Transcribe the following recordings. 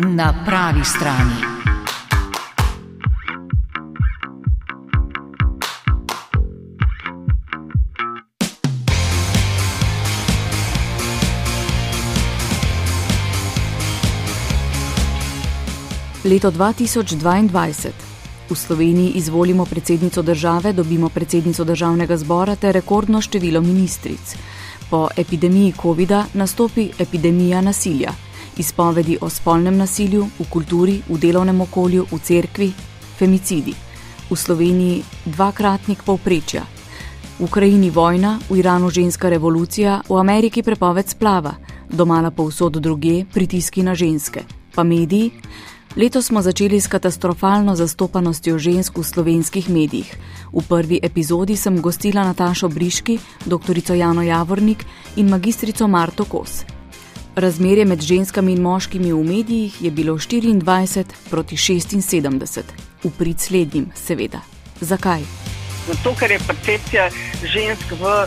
Na pravi strani. Leto 2022. V Sloveniji izvolimo predsednico države, dobimo predsednico državnega zbora ter rekordno število ministric. Po epidemiji COVID-a nastopi epidemija nasilja, izpovedi o spolnem nasilju v kulturi, v delovnem okolju, v cerkvi, femicidi. V Sloveniji dvakratnik povprečja. V Ukrajini vojna, v Iranu ženska revolucija, v Ameriki prepoved splava, domala povsod druge pritiski na ženske. Pa mediji? Letos smo začeli s katastrofalno zastopanostjo žensk v slovenskih medijih. V prvi epizodi sem gostila Natašo Briški, dr. Jano Javornik in magistrico Marto Kos. Razmerje med ženskami in moškimi v medijih je bilo 24 proti 76, v prid slednjim, seveda. Zakaj? Zato, ker je percepcija žensk v uh,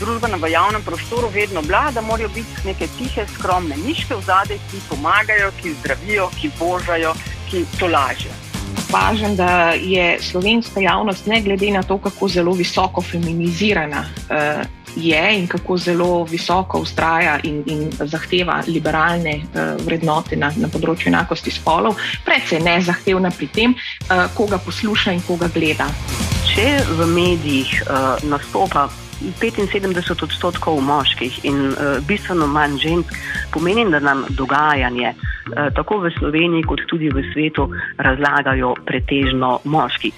družbenem, v javnem prostoru vedno bila, da morajo biti neke tihe, skromne miške v zadej, ki pomagajo, ki zdravijo, ki božajo, ki tolažijo. Važen, da je slovenska javnost, ne glede na to, kako zelo visoko feminizirana uh, je in kako zelo visoko ustraja in, in zahteva liberalne uh, vrednote na, na področju enakosti spolov, predvsej nezahtevna pri tem, uh, koga posluša in koga gleda. Če v medijih uh, nastopa 75 odstotkov moških in uh, bistveno manj žensk, pomeni, da nam dogajanje uh, tako v Sloveniji, kot tudi v svetu razlagajo pretežno moški.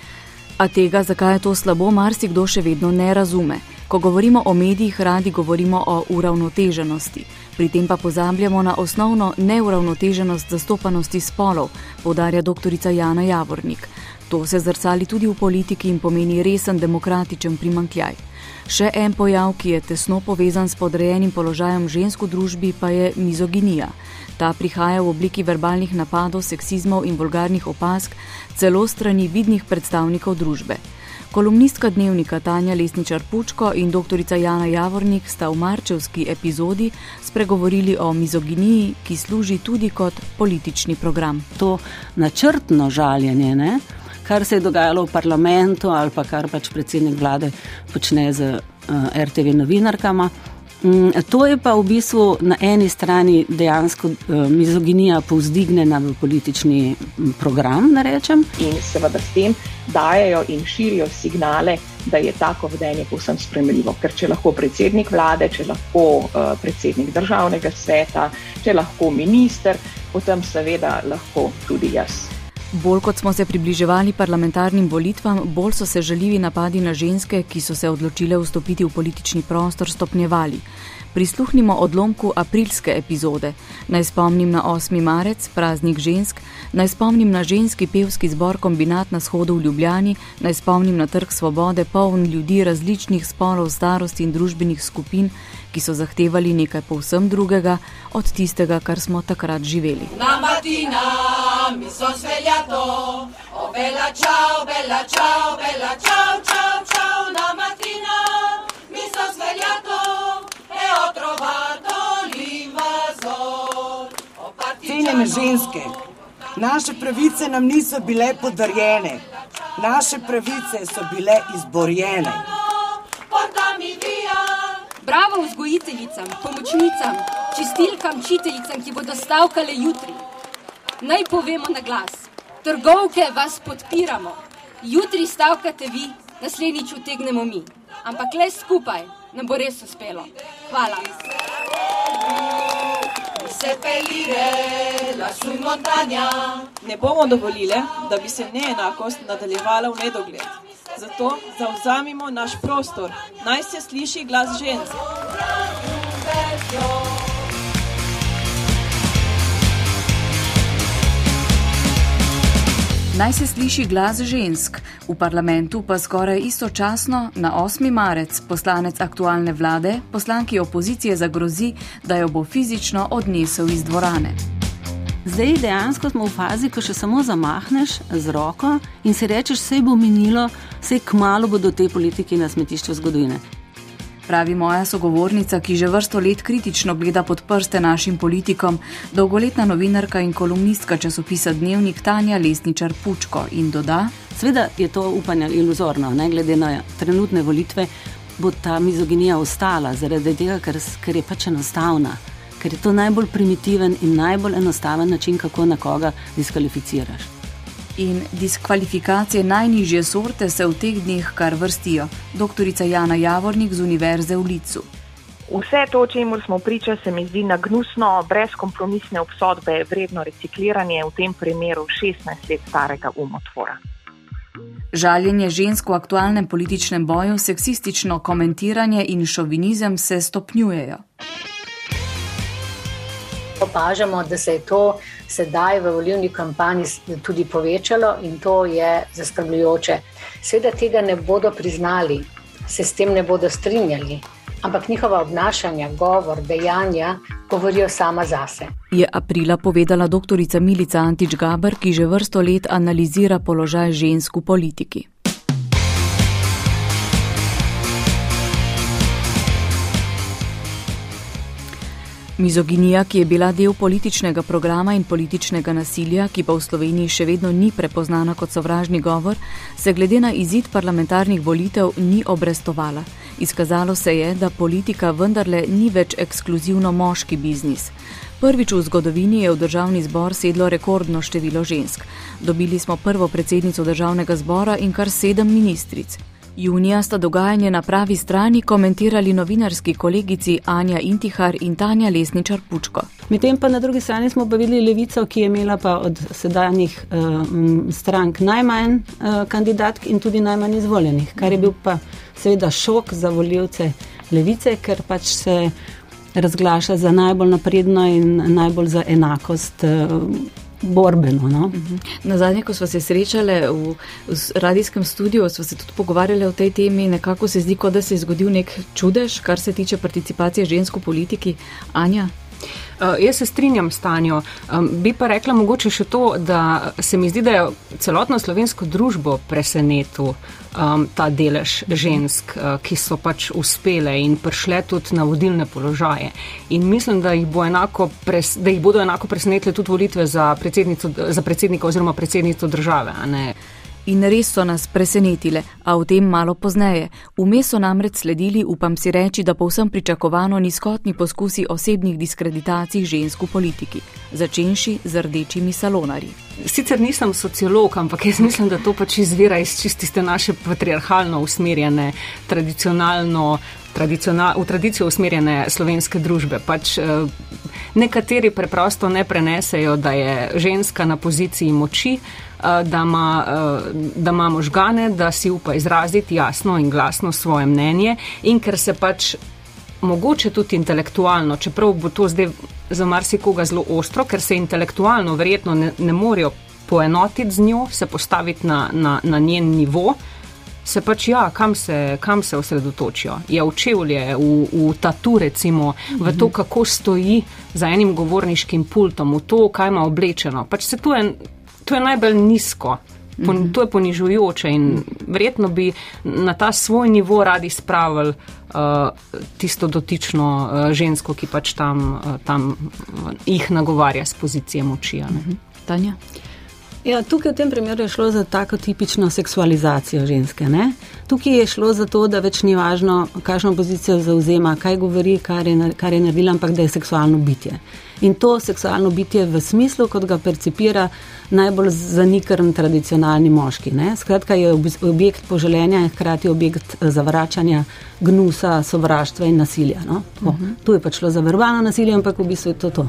A tega, zakaj je to slabo, marsikdo še vedno ne razume. Ko govorimo o medijih, radi govorimo o uravnoteženosti. Pri tem pa pozabljamo na osnovno neuravnoteženost zastopanosti spolov, povdarja dr. Jana Javornik. To se zrcali tudi v politiki in pomeni resen demokratičen primankljaj. Še en pojav, ki je tesno povezan s podrejenim položajem žensk v družbi, pa je mizoginija. Ta prihaja v obliki verbalnih napadov, seksizmov in vulgarnih opask, celo strani vidnih predstavnikov družbe. Kolumnistka dnevnika Tanja Lesničar Pučko in dr. Jana Javornik sta v marčevski epizodi spregovorili o mizoginiji, ki služi tudi kot politični program. To načrtno žaljenje, ne? Kar se je dogajalo v parlamentu ali pa kar pač predsednik vlade počne z uh, eh, RTV novinarkama. Um, to je pa v bistvu na eni strani dejansko uh, mizoginija povzdignjena v politični program, da rečem. In seveda s tem dajo in širijo signale, da je tako vedenje povsem spremljivo. Ker če lahko predsednik vlade, če lahko uh, predsednik državnega sveta, če lahko minister, potem seveda lahko tudi jaz. Bolj kot smo se približevali parlamentarnim volitvam, bolj so se žaljivi napadi na ženske, ki so se odločile vstopiti v politični prostor, stopnjevali. Prisluhnimo odlomku aprilske epizode. Naj spomnim na 8. marec, praznik žensk, naj spomnim na ženski pevski zbor kombinat na shodu v Ljubljani, naj spomnim na trg svobode, poln ljudi različnih spolov, starosti in družbenih skupin, ki so zahtevali nekaj povsem drugega od tistega, kar smo takrat živeli. Na matina, mi so sveljato, o bella ciao, bella ciao, bella ciao, Cenjene ženske, naše pravice nam niso bile podarjene, naše pravice so bile izborjene. Bravo vzgojiteljicam, pomočnicam, čistilkam, učiteljicam, ki bodo stavkale jutri. Naj povemo na glas: trgovke vas podpiramo. Jutri stavkate vi, naslednjič utegnemo mi. Ampak le skupaj nam bo res uspelo. Hvala. Ne bomo dovolili, da bi se neenakost nadaljevala v nedogled. Zato zauzamimo naš prostor, naj se sliši glas žensk. Naj se sliši glas žensk, v parlamentu pa skoraj istočasno na 8. marec poslanec aktualne vlade poslanki opozicije zagrozi, da jo bo fizično odnesel iz dvorane. Zdaj dejansko smo v fazi, ko še samo zamahneš z roko in si rečeš, vse bo minilo, vse kmalo bodo te politiki na smetišču zgodovine. Pravi moja sogovornica, ki že vrsto let kritično gleda pod prste našim politikom, dolgoletna novinarka in kolumnistka časopisa Dnevnik Tanja Lesničar Pučko. In doda: Sveda je to upanje iluzorno, ne glede na trenutne volitve, bo ta mizoginija ostala zaradi tega, ker, ker je pač enostavna, ker je to najbolj primitiven in najbolj enostaven način, kako nekoga diskvalificiraš in diskvalifikacije najnižje sorte se v teh dneh kar vrstijo. Doktorica Jana Javornik z Univerze v Licu. Vse to, čemu smo priča, se mi zdi nagnusno, brezkompromisne obsodbe, vredno recikliranje, v tem primeru 16 let starega umotvora. Žaljenje žensk v aktualnem političnem boju, seksistično komentiranje in šovinizem se stopnjujejo opažamo, da se je to sedaj v volilni kampanji tudi povečalo in to je zaskrbljujoče. Seveda tega ne bodo priznali, se s tem ne bodo strinjali, ampak njihova obnašanja, govor, dejanja govorijo sama zase. Je aprila povedala dr. Milica Antič Gaber, ki že vrsto let analizira položaj žensk v politiki. Mizoginija, ki je bila del političnega programa in političnega nasilja, ki pa v Sloveniji še vedno ni prepoznana kot sovražni govor, se glede na izid parlamentarnih volitev ni obrestovala. Izkazalo se je, da politika vendarle ni več ekskluzivno moški biznis. Prvič v zgodovini je v državni zbor sedlo rekordno število žensk. Dobili smo prvo predsednico državnega zbora in kar sedem ministric. Junija sta dogajanje na pravi strani komentirali novinarski kolegici Anja Intihar in Tanja Lesničar Pučko. Medtem pa na drugi strani smo pa videli levico, ki je imela pa od sedanjih uh, strank najmanj uh, kandidatk in tudi najmanj izvoljenih, kar je bil pa seveda šok za voljivce levice, ker pač se razglaša za najbolj napredno in najbolj za enakost. Uh, borbeno. No? Mhm. Na zadnje, ko smo se srečali v, v radijskem studiu, smo se tudi pogovarjali o tej temi. Nekako se zdi, da se je zgodil nek čudež, kar se tiče participacije žensk v politiki. Anja? Uh, jaz se strinjam s Tanjo. Um, bi pa rekla mogoče še to, da se mi zdi, da je celotno slovensko družbo presenetil um, ta delež žensk, uh, ki so pač uspele in prišle tudi na vodilne položaje. In mislim, da jih, bo pres, da jih bodo enako presenetile tudi volitve za, za predsednika oziroma predsednico države in res so nas presenetile, a o tem malo pozneje. Vmes so namreč sledili, upam si reči, da povsem pričakovano nizkotni poskusi osebnih diskreditacij žensk v politiki, začenši z rdečimi salonarji. Sicer nisem sociolog, ampak jaz mislim, da to pač izvira iz čististe naše patriarhalno usmerjene, tradicionalno. Tradicional, v tradicijo usmerjene slovenske družbe. Pač, eh, nekateri preprosto ne prenesejo, da je ženska na poziciji moči, da ima, eh, da ima možgane, da si upa izraziti jasno in glasno svoje mnenje in ker se pač mogoče tudi intelektualno, čeprav bo to zdaj za marsikoga zelo ostro, ker se intelektualno verjetno ne, ne morejo poenotiti z njo, se postaviti na, na, na njen nivo. Se pač ja, kam se, kam se osredotočijo? Je v čevlje, v, v tatu, recimo, v to, kako stoji za enim govorniškim pultom, v to, kaj ima oblečeno. Pač se tu je to je najbolj nizko. Pon, -hmm. To je ponižujoče in verjetno bi na ta svoj nivo radi spravili uh, tisto dotično uh, žensko, ki pač tam, uh, tam uh, jih nagovarja z pozicije moči. Mm -hmm. Tanja? Ja, tukaj v tem primeru je šlo za tako tipično seksualizacijo ženske. Ne? Tukaj je šlo za to, da več ni važno, kakšno pozicijo zauzema, kaj govori, kar je, kar je naredila, ampak da je seksualno bitje. In to seksualno bitje v smislu, kot ga percipira najbolj zanikrn tradicionalni moški. Ne? Skratka, je objekt poželenja in hkrati objekt eh, zavračanja, gnusa, sovraštva in nasilja. No? Uh -huh. Tu je pač šlo za verbalno nasilje, ampak v bistvu je to to.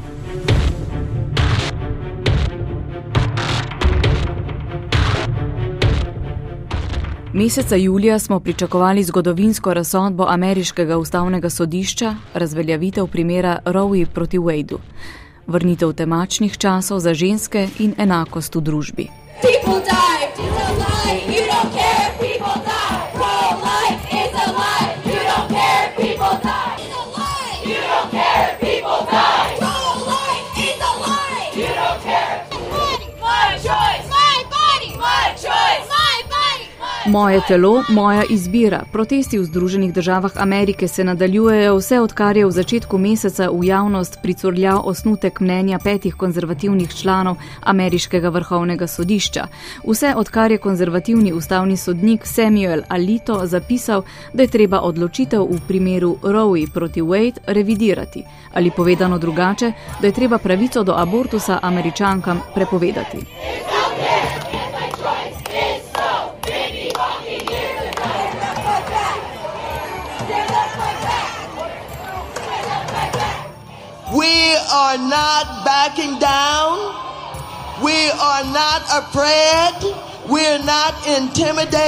Meseca julija smo pričakovali zgodovinsko razsodbo ameriškega ustavnega sodišča, razveljavitev primera Roe proti Wadeu vrnitev temačnih časov za ženske in enakost v družbi. Moje telo, moja izbira. Protesti v Združenih državah Amerike se nadaljujejo vse odkar je v začetku meseca v javnost pricurljal osnutek mnenja petih konzervativnih članov ameriškega vrhovnega sodišča. Vse odkar je konzervativni ustavni sodnik Samuel Alito zapisal, da je treba odločitev v primeru Roe proti Wade revidirati. Ali povedano drugače, da je treba pravico do abortusa američankam prepovedati. We are not backing down. We are not afraid.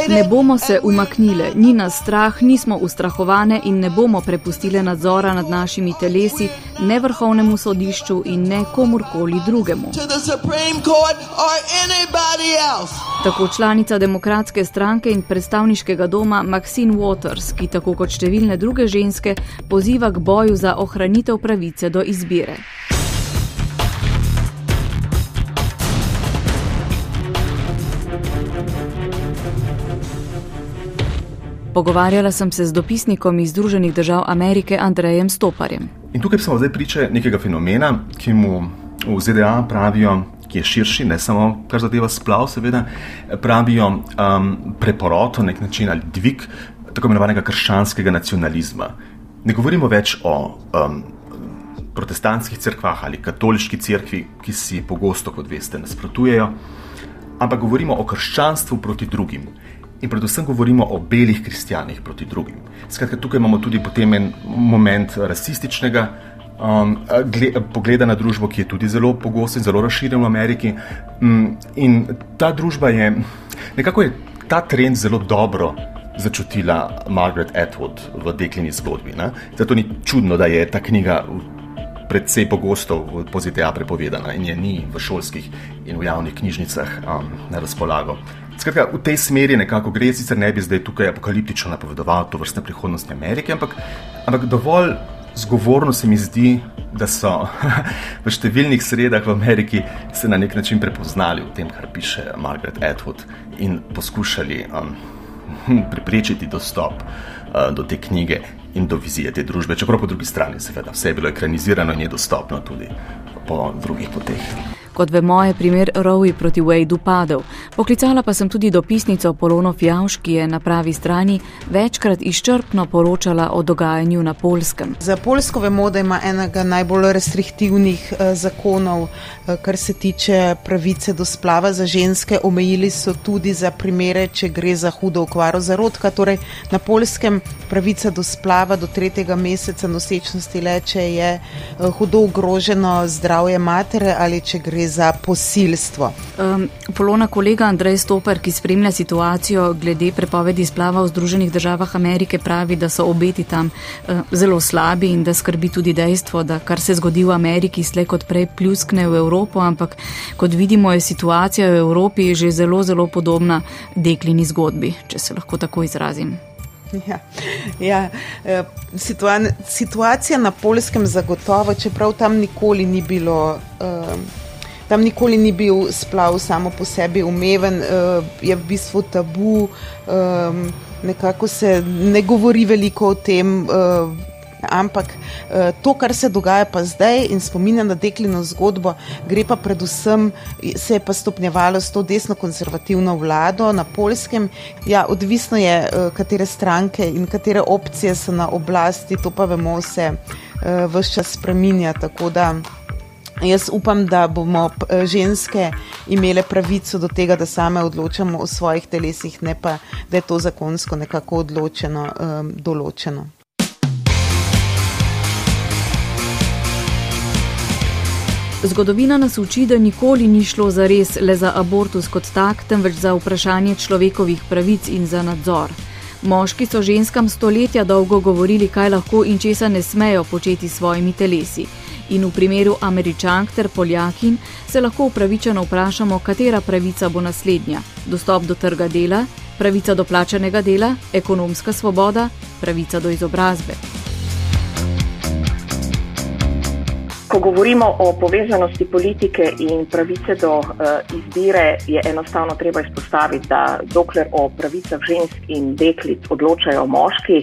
Ne bomo se umaknile, ni nas strah, nismo ustrahovane in ne bomo prepustile nadzora nad našimi telesi ne vrhovnemu sodišču in ne komorkoli drugemu. Tako članica demokratske stranke in predstavniškega doma Maxine Waters, ki tako kot številne druge ženske poziva k boju za ohranitev pravice do izbire. Pogovarjala sem se z dopisnikom iz Združenih držav Amerike Andrejem Stoparjem. In tukaj smo zdaj priče nekega fenomena, ki mu v ZDA pravijo, ki je širši, ne samo kar zadeva splav, seveda, pravijo um, preporod, nek način ali dvig tako imenovanega krščanskega nacionalizma. Ne govorimo več o um, protestantskih crkvah ali katoliški crkvi, ki si pogosto, kot veste, nasprotujejo, ampak govorimo o krščanstvu proti drugim in predvsem govorimo o belih kristijanih proti drugim. Skratka, tukaj imamo tudi potem en moment rasističnega um, pogleda na družbo, ki je tudi zelo pogost in zelo razširjen v Ameriki. Um, in ta družba je, nekako je ta trend zelo dobro. Začutila Margaret Atwood v deklini zgodbi. Ne? Zato ni čudno, da je ta knjiga predvsej pogosto v poziteja prepovedana in je ni v šolskih in v javnih knjižnicah um, na razpolago. Skratka, v tej smeri nekako gre, sicer ne bi zdaj tukaj apokaliptično napovedoval to vrstne prihodnosti Amerike, ampak, ampak dovolj zgovorno se mi zdi, da so v številnih sredah v Ameriki se na nek način prepoznali v tem, kar piše Margaret Atwood in poskušali um, preprečiti dostop uh, do te knjige in do vizije te družbe, čeprav po drugi strani, seveda, vse je bilo ekranizirano in je dostopno tudi po drugih poteh. Kot vemo, je primer Rowe proti Wade upadel. Poklicala pa sem tudi dopisnico Polono Fjauš, ki je na pravi strani večkrat izčrpno poročala o dogajanju na Polskem. Za Polsko vemo, da ima enega najbolj restriktivnih eh, zakonov, eh, kar se tiče pravice do splava za ženske. Omejili so tudi za primere, če gre za hudo okvaro zarodka. Torej, na Polskem pravica do splava do tretjega meseca nosečnosti le, če je eh, hudo ogroženo zdravje matere ali če gre za posilstvo. Um, Polona kolega Andrej Stoper, ki spremlja situacijo glede prepovedi splava v Združenih državah Amerike, pravi, da so obeti tam uh, zelo slabi in da skrbi tudi dejstvo, da kar se zgodi v Ameriki, slej kot prej pljuskne v Evropo, ampak kot vidimo, je situacija v Evropi že zelo, zelo podobna deklini zgodbi, če se lahko tako izrazim. Ja, ja, e, situacija na polskem zagotovo, čeprav tam nikoli ni bilo. Um, tam nikoli ni bil splav samo po sebi umeven, uh, je v bistvu tabu, um, nekako se ne govori veliko o tem. Uh, Ampak to, kar se dogaja pa zdaj in spominja na deklino zgodbo, gre pa predvsem, se je pa stopnjevalo s to desno konzervativno vlado na polskem. Ja, odvisno je, katere stranke in katere opcije so na oblasti, to pa vemo, se vse čas spreminja. Tako da. Jaz upam, da bomo eh, ženske imele pravico do tega, da same odločamo o svojih telesih, ne pa da je to zakonsko nekako odločeno, um, določeno. Zgodovina nas uči, da nikoli ni šlo za res le za abortus kot tak, temveč za vprašanje človekovih pravic in za nadzor. Moški so ženskam stoletja dolgo govorili, kaj lahko in česa ne smejo početi s svojimi telesi in v primeru američank ter poljakin se lahko upravičeno vprašamo, katera pravica bo naslednja: dostop do trga dela, pravica do plačanega dela, ekonomska svoboda, pravica do izobrazbe. Ko govorimo o povezanosti politike in pravice do uh, izbire, je enostavno treba izpostaviti, da dokler o pravicah žensk in deklic odločajo moški,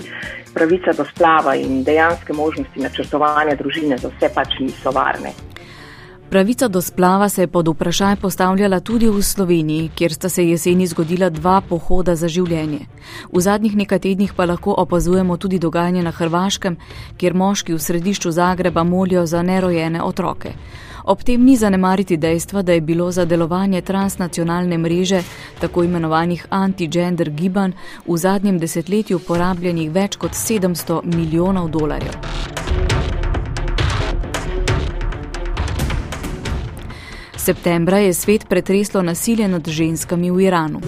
pravica do splava in dejanske možnosti načrtovanja družine za vse pač niso varne. Pravica do splava se je pod vprašaj postavljala tudi v Sloveniji, kjer sta se jeseni zgodila dva pohoda za življenje. V zadnjih nekaj tednih pa lahko opazujemo tudi dogajanje na Hrvaškem, kjer moški v središču Zagreba molijo za nerojene otroke. Ob tem ni zanemariti dejstva, da je bilo za delovanje transnacionalne mreže, tako imenovanih anti-gender gibanj, v zadnjem desetletju porabljenih več kot 700 milijonov dolarjev. Septembra je svet pretreslo nasilje nad ženskami v Iranu.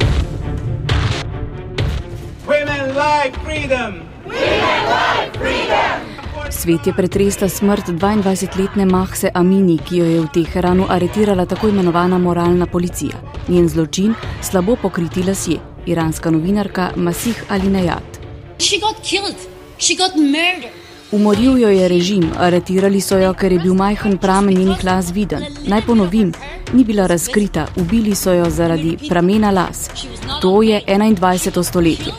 Svet je pretresla smrt 22-letne Mahse Amini, ki jo je v Teheranu aretirala tako imenovana moralna policija. Njen zločin slabo pokriti lasje, iranska novinarka Masih Alinejat. She got killed. She got murdered. Umoril jo je režim, aretirali so jo, ker je bil majhen pramen njenih las viden. Naj ponovim, ni bila razkrita, ubili so jo zaradi pramena las. To je 21. stoletje.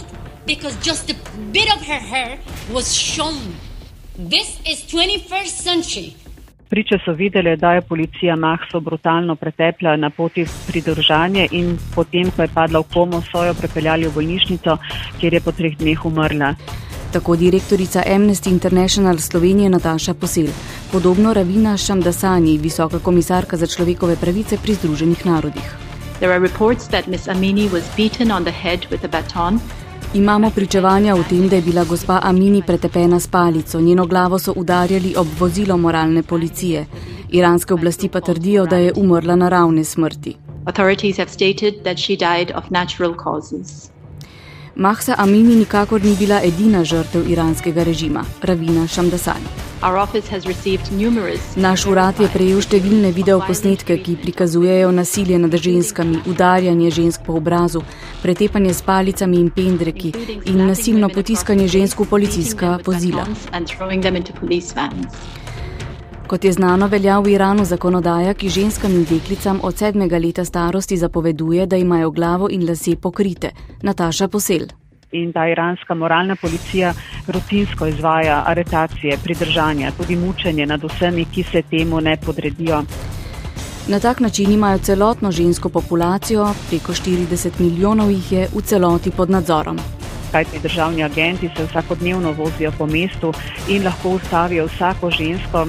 Priče so videli, da je policija Mahso brutalno pretepla na poti pridržanje in potem, ko je padla v komo, so jo prepeljali v bolnišnico, kjer je po treh dneh umrla tako direktorica Amnesty International Slovenije Nataša Posel. Podobno Ravina Šamdasani, visoka komisarka za človekove pravice pri Združenih narodih. Imamo pričevanja o tem, da je bila gospa Amini pretepena s palico, njeno glavo so udarjali ob vozilo moralne policije. Iranske oblasti pa trdijo, da je umrla naravne smrti. Authorities have stated that she died of natural causes. Mahsa Amini nikakor ni bila edina žrtev iranskega režima, Ravina Šamdasani. Naš urad je prejel številne videoposnetke, ki prikazujejo nasilje nad ženskami, udarjanje žensk po obrazu, pretepanje s palicami in pendreki in nasilno potiskanje žensk v policijska vozila. Kot je znano, velja v Iranu zakonodaja, ki ženskam in deklicam od sedmega leta starosti zapoveduje, da imajo glavo in lase pokrite. Nataša Posel. In da iranska moralna policija rutinsko izvaja aretacije, pridržanja, tudi mučenje nad vsemi, ki se temu ne podredijo. Na tak način imajo celotno žensko populacijo, preko 40 milijonov jih je v celoti pod nadzorom. Kajti državni agenti se vsakodnevno vozijo po mestu in lahko ustavijo vsako žensko,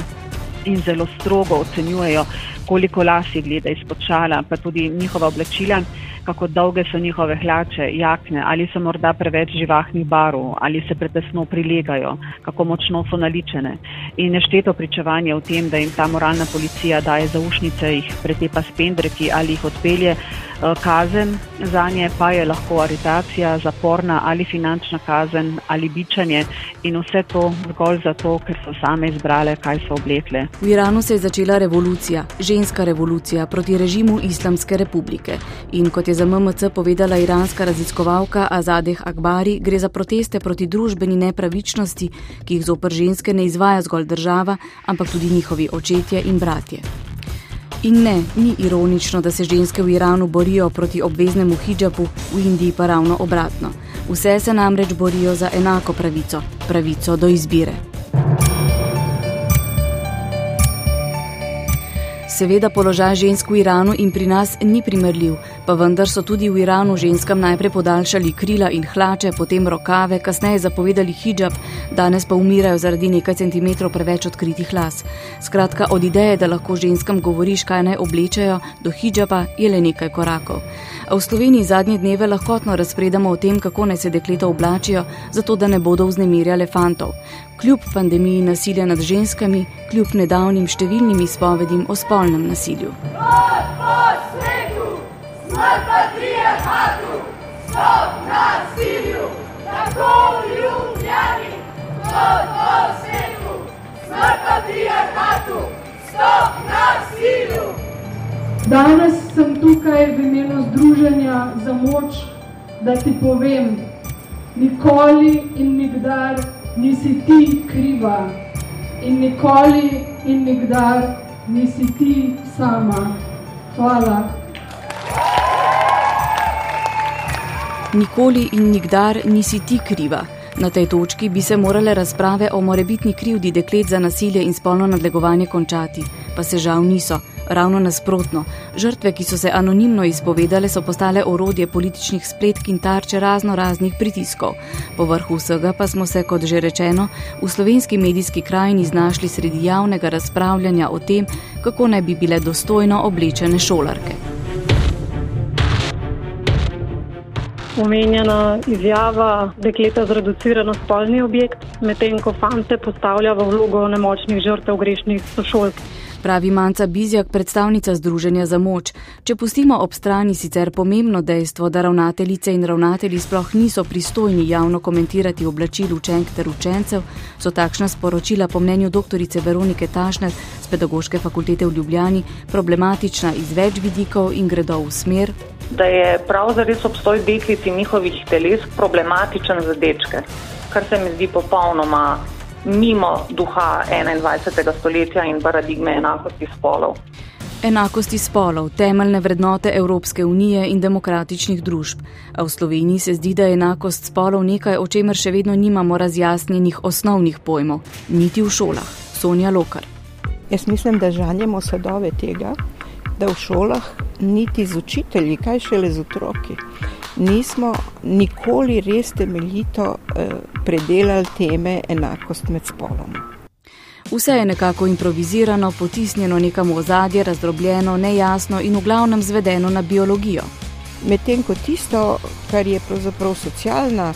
in zelo strogo ocenjujejo, koliko las je gleda izpod šala, pa tudi njihova oblačila, kako dolge so njihove hlače, jakne, ali so morda preveč živahnih barov, ali se pretesno prilegajo, kako močno so naličene. In nešteto pričevanje o tem, da jim ta moralna policija daje zaušnice, jih pretepa s pendreki ali jih odpelje. Eh, kazen za nje pa je lahko aretacija, zaporna ali finančna kazen ali bičanje in vse to zgolj zato, ker so same izbrale, kaj so oblekle. V Iranu se je začela revolucija, ženska revolucija proti režimu Islamske republike. In kot je za MMC povedala iranska raziskovalka Azadeh Akbari, gre za proteste proti družbeni nepravičnosti, ki jih zopr ženske ne izvaja zgolj država, ampak tudi njihovi očetje in bratje. In ne, ni ironično, da se ženske v Iranu borijo proti obveznemu hijabu, v Indiji pa ravno obratno. Vse se namreč borijo za enako pravico, pravico do izbire. Seveda položaj žensk v Iranu in pri nas ni primerljiv, pa vendar so tudi v Iranu ženskam najprej podaljšali krila in hlače, potem rokave, kasneje zapovedali hijab, danes pa umirajo zaradi nekaj centimetrov preveč odkritih las. Skratka, od ideje, da lahko ženskam govoriš, kaj naj oblečejo, do hijaba je le nekaj korakov. A v Sloveniji zadnje dneve lahkotno razpredamo o tem, kako naj se dekleta oblačijo, zato da ne bodo vznemirjale fantov kljub pandemiji nasilja nad ženskami, kljub nedavnim številnim izpovedim o spolnem nasilju. Danes sem tukaj v imenu Združenja za moč, da ti povem, nikoli in nikdar nisi ti kriva in nikoli in nikdar nisi ti sama. Hvala. Nikoli in nikdar nisi ti kriva. Na tej točki bi se morale razprave o morebitni krivdi deklet za nasilje in spolno nadlegovanje končati, pa se žal niso. Ravno nasprotno, žrtve, ki so se anonimno izpovedale, so postale orodje političnih spletk in tarče razno raznih pritiskov. Po vrhu vsega pa smo se, kot že rečeno, v slovenski medijski krajini znašli sredi javnega razpravljanja o tem, kako naj bi bile dostojno oblečene šolarke. Omenjena izjava dekleta zreducirano spolni objekt, medtem ko fante postavlja v vlogo nemočnih žrtev grešnih sošolk pravi Manca Bizjak, predstavnica Združenja za moč. Če pustimo ob strani sicer pomembno dejstvo, da ravnateljice in ravnatelji sploh niso pristojni javno komentirati oblačil učenk ter učencev, so takšna sporočila po mnenju dr. Veronike Tašner z Pedagoške fakultete v Ljubljani problematična iz več vidikov in gredo v smer. Da je pravzaprav obstoj deklic in njihovih teles problematičen za dečke, kar se mi zdi popolnoma mimo duha 21. stoletja in paradigme enakosti spolov. Enakosti spolov, temeljne vrednote Evropske unije in demokratičnih družb. A v Sloveniji se zdi, da je enakost spolov nekaj, o čemer še vedno nimamo razjasnjenih osnovnih pojmov, niti v šolah. Sonja Lokar. Jaz mislim, da žanjemo sadove tega, da v šolah niti z učitelji, kaj šele z otroki, nismo nikoli res temeljito eh, predelali teme enakost med spoloma. Vse je nekako improvizirano, potisnjeno nekam v ozadje, razdrobljeno, nejasno in v glavnem zvedeno na biologijo. Medtem ko tisto, kar je pravzaprav socialna,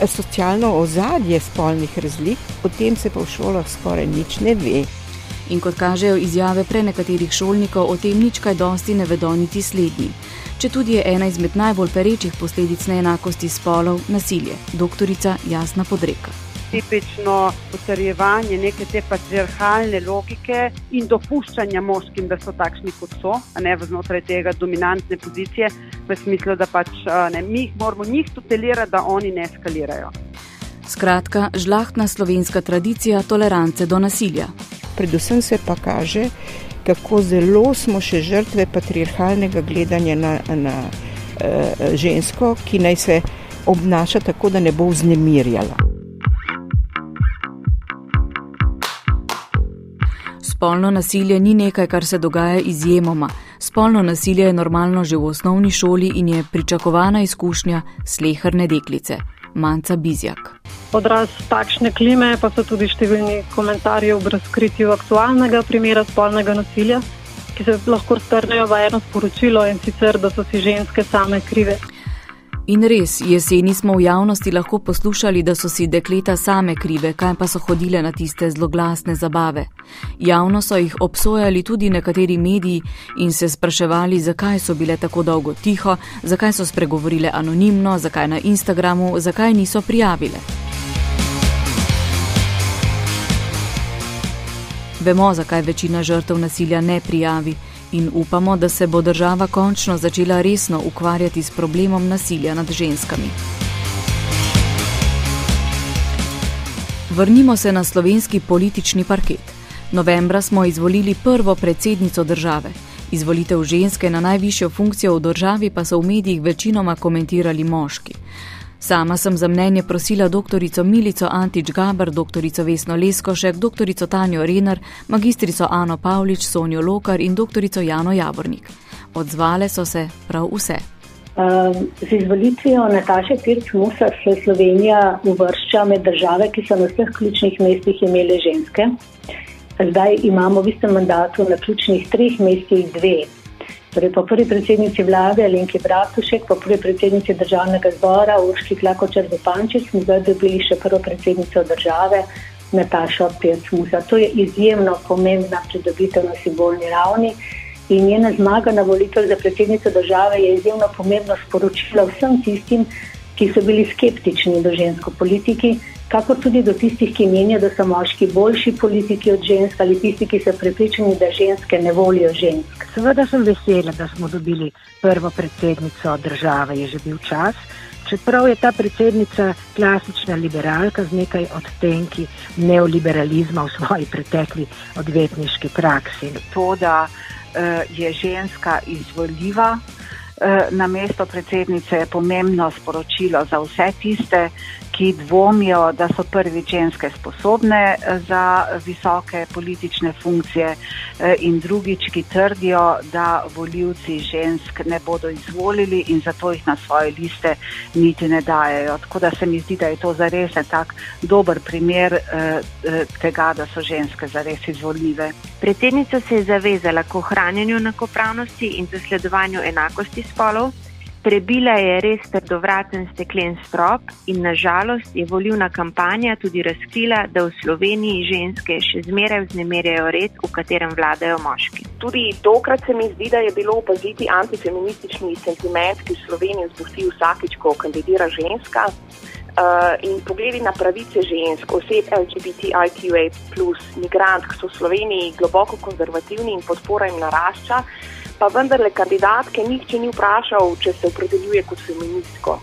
eh, socialno ozadje spolnih razlik, o tem se pa v šolah skoraj nič ne ve. In kot kažejo izjave pre nekaterih šolnikov, o tem nič kaj dosti ne vedo niti slednji če tudi je ena izmed najbolj perečih posledic neenakosti spolov nasilje, doktorica Jasna Podreka. Tipično potrjevanje neke te patriarhalne logike in dopuščanja moškim, da so takšni, kot so, a ne znotraj tega dominantne pozicije, v smislu, da pač ne, mi moramo njih tutelirati, da oni ne eskalirajo. Skratka, žlahtna slovenska tradicija tolerance do nasilja. Predvsem se pa kaže, kako zelo smo še žrtve patriarhalnega gledanja na, na uh, žensko, ki naj se obnaša tako, da ne bo vznemirjala. Spolno nasilje ni nekaj, kar se dogaja izjemoma. Spolno nasilje je normalno že v osnovni šoli in je pričakovana izkušnja slehrne deklice. Manca Bizjak. Odraz takšne klime pa so tudi številni komentarji o razkritju aktualnega primera spolnega nasilja, ki se lahko strnejo v eno sporočilo in sicer, da so si ženske same krive. In res, jeseni smo v javnosti lahko poslušali, da so si dekleta same krive, kaj pa so hodile na tiste zloglasne zabave. Javno so jih obsojali tudi nekateri mediji in se spraševali, zakaj so bile tako dolgo tiho, zakaj so spregovorile anonimno, zakaj na Instagramu, zakaj niso prijavile. Vemo, zakaj večina žrtev nasilja ne prijavi in upamo, da se bo država končno začela resno ukvarjati s problemom nasilja nad ženskami. Vrnimo se na slovenski politični parket. Novembra smo izvolili prvo predsednico države. Izvolitev ženske na najvišjo funkcijo v državi pa so v medijih večinoma komentirali moški. Sama sem za mnenje prosila dr. Milico Antič Gaber, dr. Vesno Leskošek, dr. Tanjo Renar, magistrico Ano Pavlič, Sonjo Lokar in dr. Jano Javornik. Odzvale so se prav vse. Ehm, z izvolitvijo Nataše Pirc Musar se Slovenija uvršča med države, ki so na vseh ključnih mestih imele ženske. Zdaj imamo v istem mandatu na ključnih treh mestih dve Torej, po prvi predsednici vlade Alenki Bratušek, po prvi predsednici državnega zbora Urški Klakočer Zupančič smo zdaj dobili še prvo predsednico države Natašo Pirc-Musa. To je izjemno pomembna pridobitev na simbolni ravni in njena zmaga na volitev za predsednico države je izjemno pomembno sporočilo vsem tistim, ki so bili skeptični do žensko politiki, kako tudi do tistih, ki menijo, da so moški boljši politiki od žensk ali tisti, ki so prepričani, da ženske ne volijo žensk. Seveda sem vesela, da smo dobili prvo predsednico države, je že bil čas. čeprav je ta predsednica klasična liberalka z nekaj odtenki neoliberalizma v svoji pretekli odvetniški praksi. To, da uh, je ženska izvoljiva, Eh, na mesto predsednice je pomembno sporočilo za vse tiste, ki dvomijo, da so prvi ženske sposobne eh, za visoke politične funkcije eh, in drugič, ki trdijo, da voljivci žensk ne bodo izvolili in zato jih na svoje liste niti ne dajo. Tako da se mi zdi, da je to zares tak dober primer tega, da so ženske zares izvoljive. Predsednica se je zavezala k ohranjanju enakopravnosti in zasledovanju enakosti spolov. Prebila je res trdovraten steklen strop in nažalost je volivna kampanja tudi razkrila, da v Sloveniji ženske še zmeraj vznemerjajo red, v katerem vladajo moški. Tudi tokrat se mi zdi, da je bilo opaziti antifeministični sentiment, ki v Sloveniji vzbusti vsakič, ko kandidira ženska. Uh, in pogledi na pravice žensk, oseb LGBTIQA, migrantk, so v Sloveniji globoko konzervativni in podpora jim narašča pa vendarle kandidatke nihče ni vprašal, če se opredeljuje kot feministko.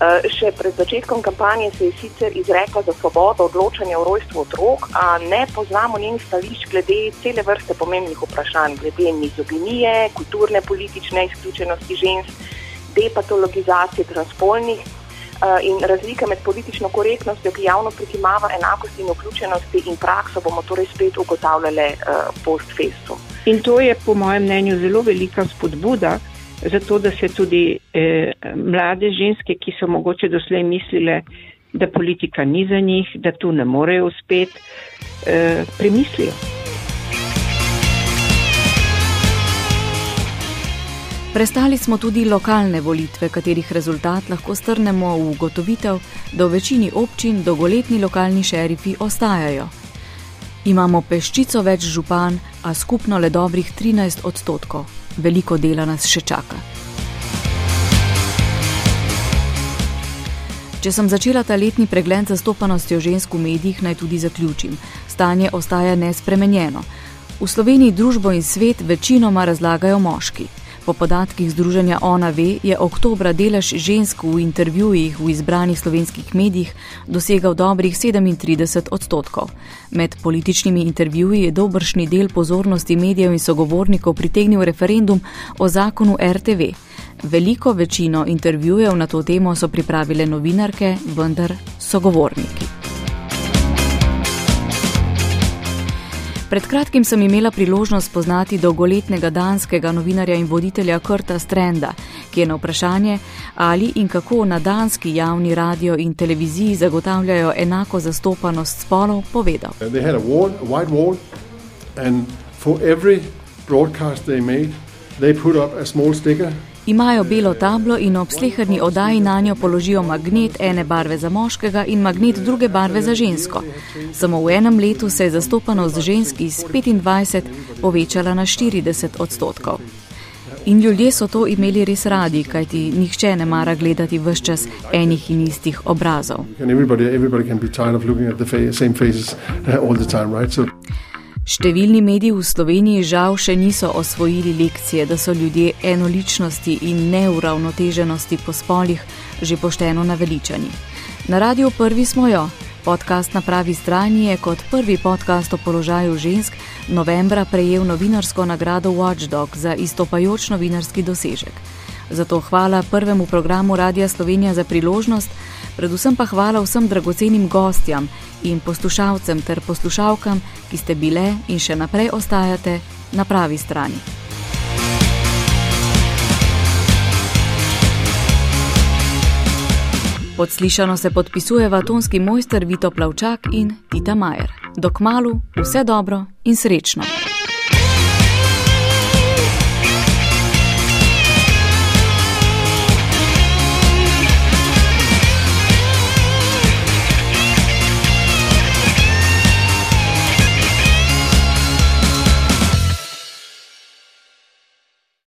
Uh, še pred začetkom kampanje se je sicer izrekla za svobodo odločanja o rojstvu otrok, a ne poznamo njenih stališč glede cele vrste pomembnih vprašanj, glede mizoginije, kulturne, politične izključenosti žensk, depatologizacije transpolnih in razlike med politično korektnostjo, ki javno prikimava enakosti in vključenosti in prakso, bomo torej spet ugotavljali uh, post-festu. In to je po mojem mnenju zelo velika spodbuda za to, da se tudi eh, mlade ženske, ki so mogoče doslej mislile, da politika ni za njih, da tu ne morejo uspeti, eh, premislijo. Prestali smo tudi lokalne volitve, katerih rezultat lahko strnemo v ugotovitev, da v večini občin dolgoletni lokalni šerifi ostajajo. Imamo peščico več župan, a skupno le dobrih 13 odstotkov. Veliko dela nas še čaka. Če sem začela ta letni pregled zastopanostjo žensk v medijih, naj tudi zaključim. Stanje ostaja nespremenjeno. V Sloveniji družbo in svet večinoma razlagajo moški. Po podatkih Združenja Ona ve, je oktobra delež žensk v intervjujih v izbranih slovenskih medijih dosegal dobrih 37 odstotkov. Med političnimi intervjuji je dobršni del pozornosti medijev in sogovornikov pritegnil referendum o zakonu RTV. Veliko večino intervjujev na to temo so pripravile novinarke, vendar sogovorniki. Pred kratkim sem imela priložnost poznati dolgoletnega danskega novinarja in voditelja Kurta Strenda, ki je na vprašanje, ali in kako na danski javni radio in televiziji zagotavljajo enako zastopanost spolov, povedal. Imajo belo tablo in ob sleherni oddaji na njo položijo magnet ene barve za moškega in magnet druge barve za žensko. Samo v enem letu se je zastopanost žensk iz 25 povečala na 40 odstotkov. In ljudje so to imeli res radi, kajti nihče ne mara gledati vse čas enih in istih obrazov. Everybody, everybody Številni mediji v Sloveniji žal še niso osvojili lekcije, da so ljudje enoličnosti in neuravnoteženosti po spolih že pošteno naveličani. Na radiju prvi smo jo. Podcast na pravi strani je kot prvi podcast o položaju žensk novembra prejel novinarsko nagrado Watchdog za istopajoč novinarski dosežek. Zato hvala prvemu programu Radia Slovenija za priložnost, predvsem pa hvala vsem dragocenim gostjam in poslušalcem ter poslušalkam, ki ste bile in še naprej ostajate na pravi strani. Podslišano se podpisujeva tonski mojster Vito Plavčak in Tita Majer. Dok malu, vse dobro in srečno!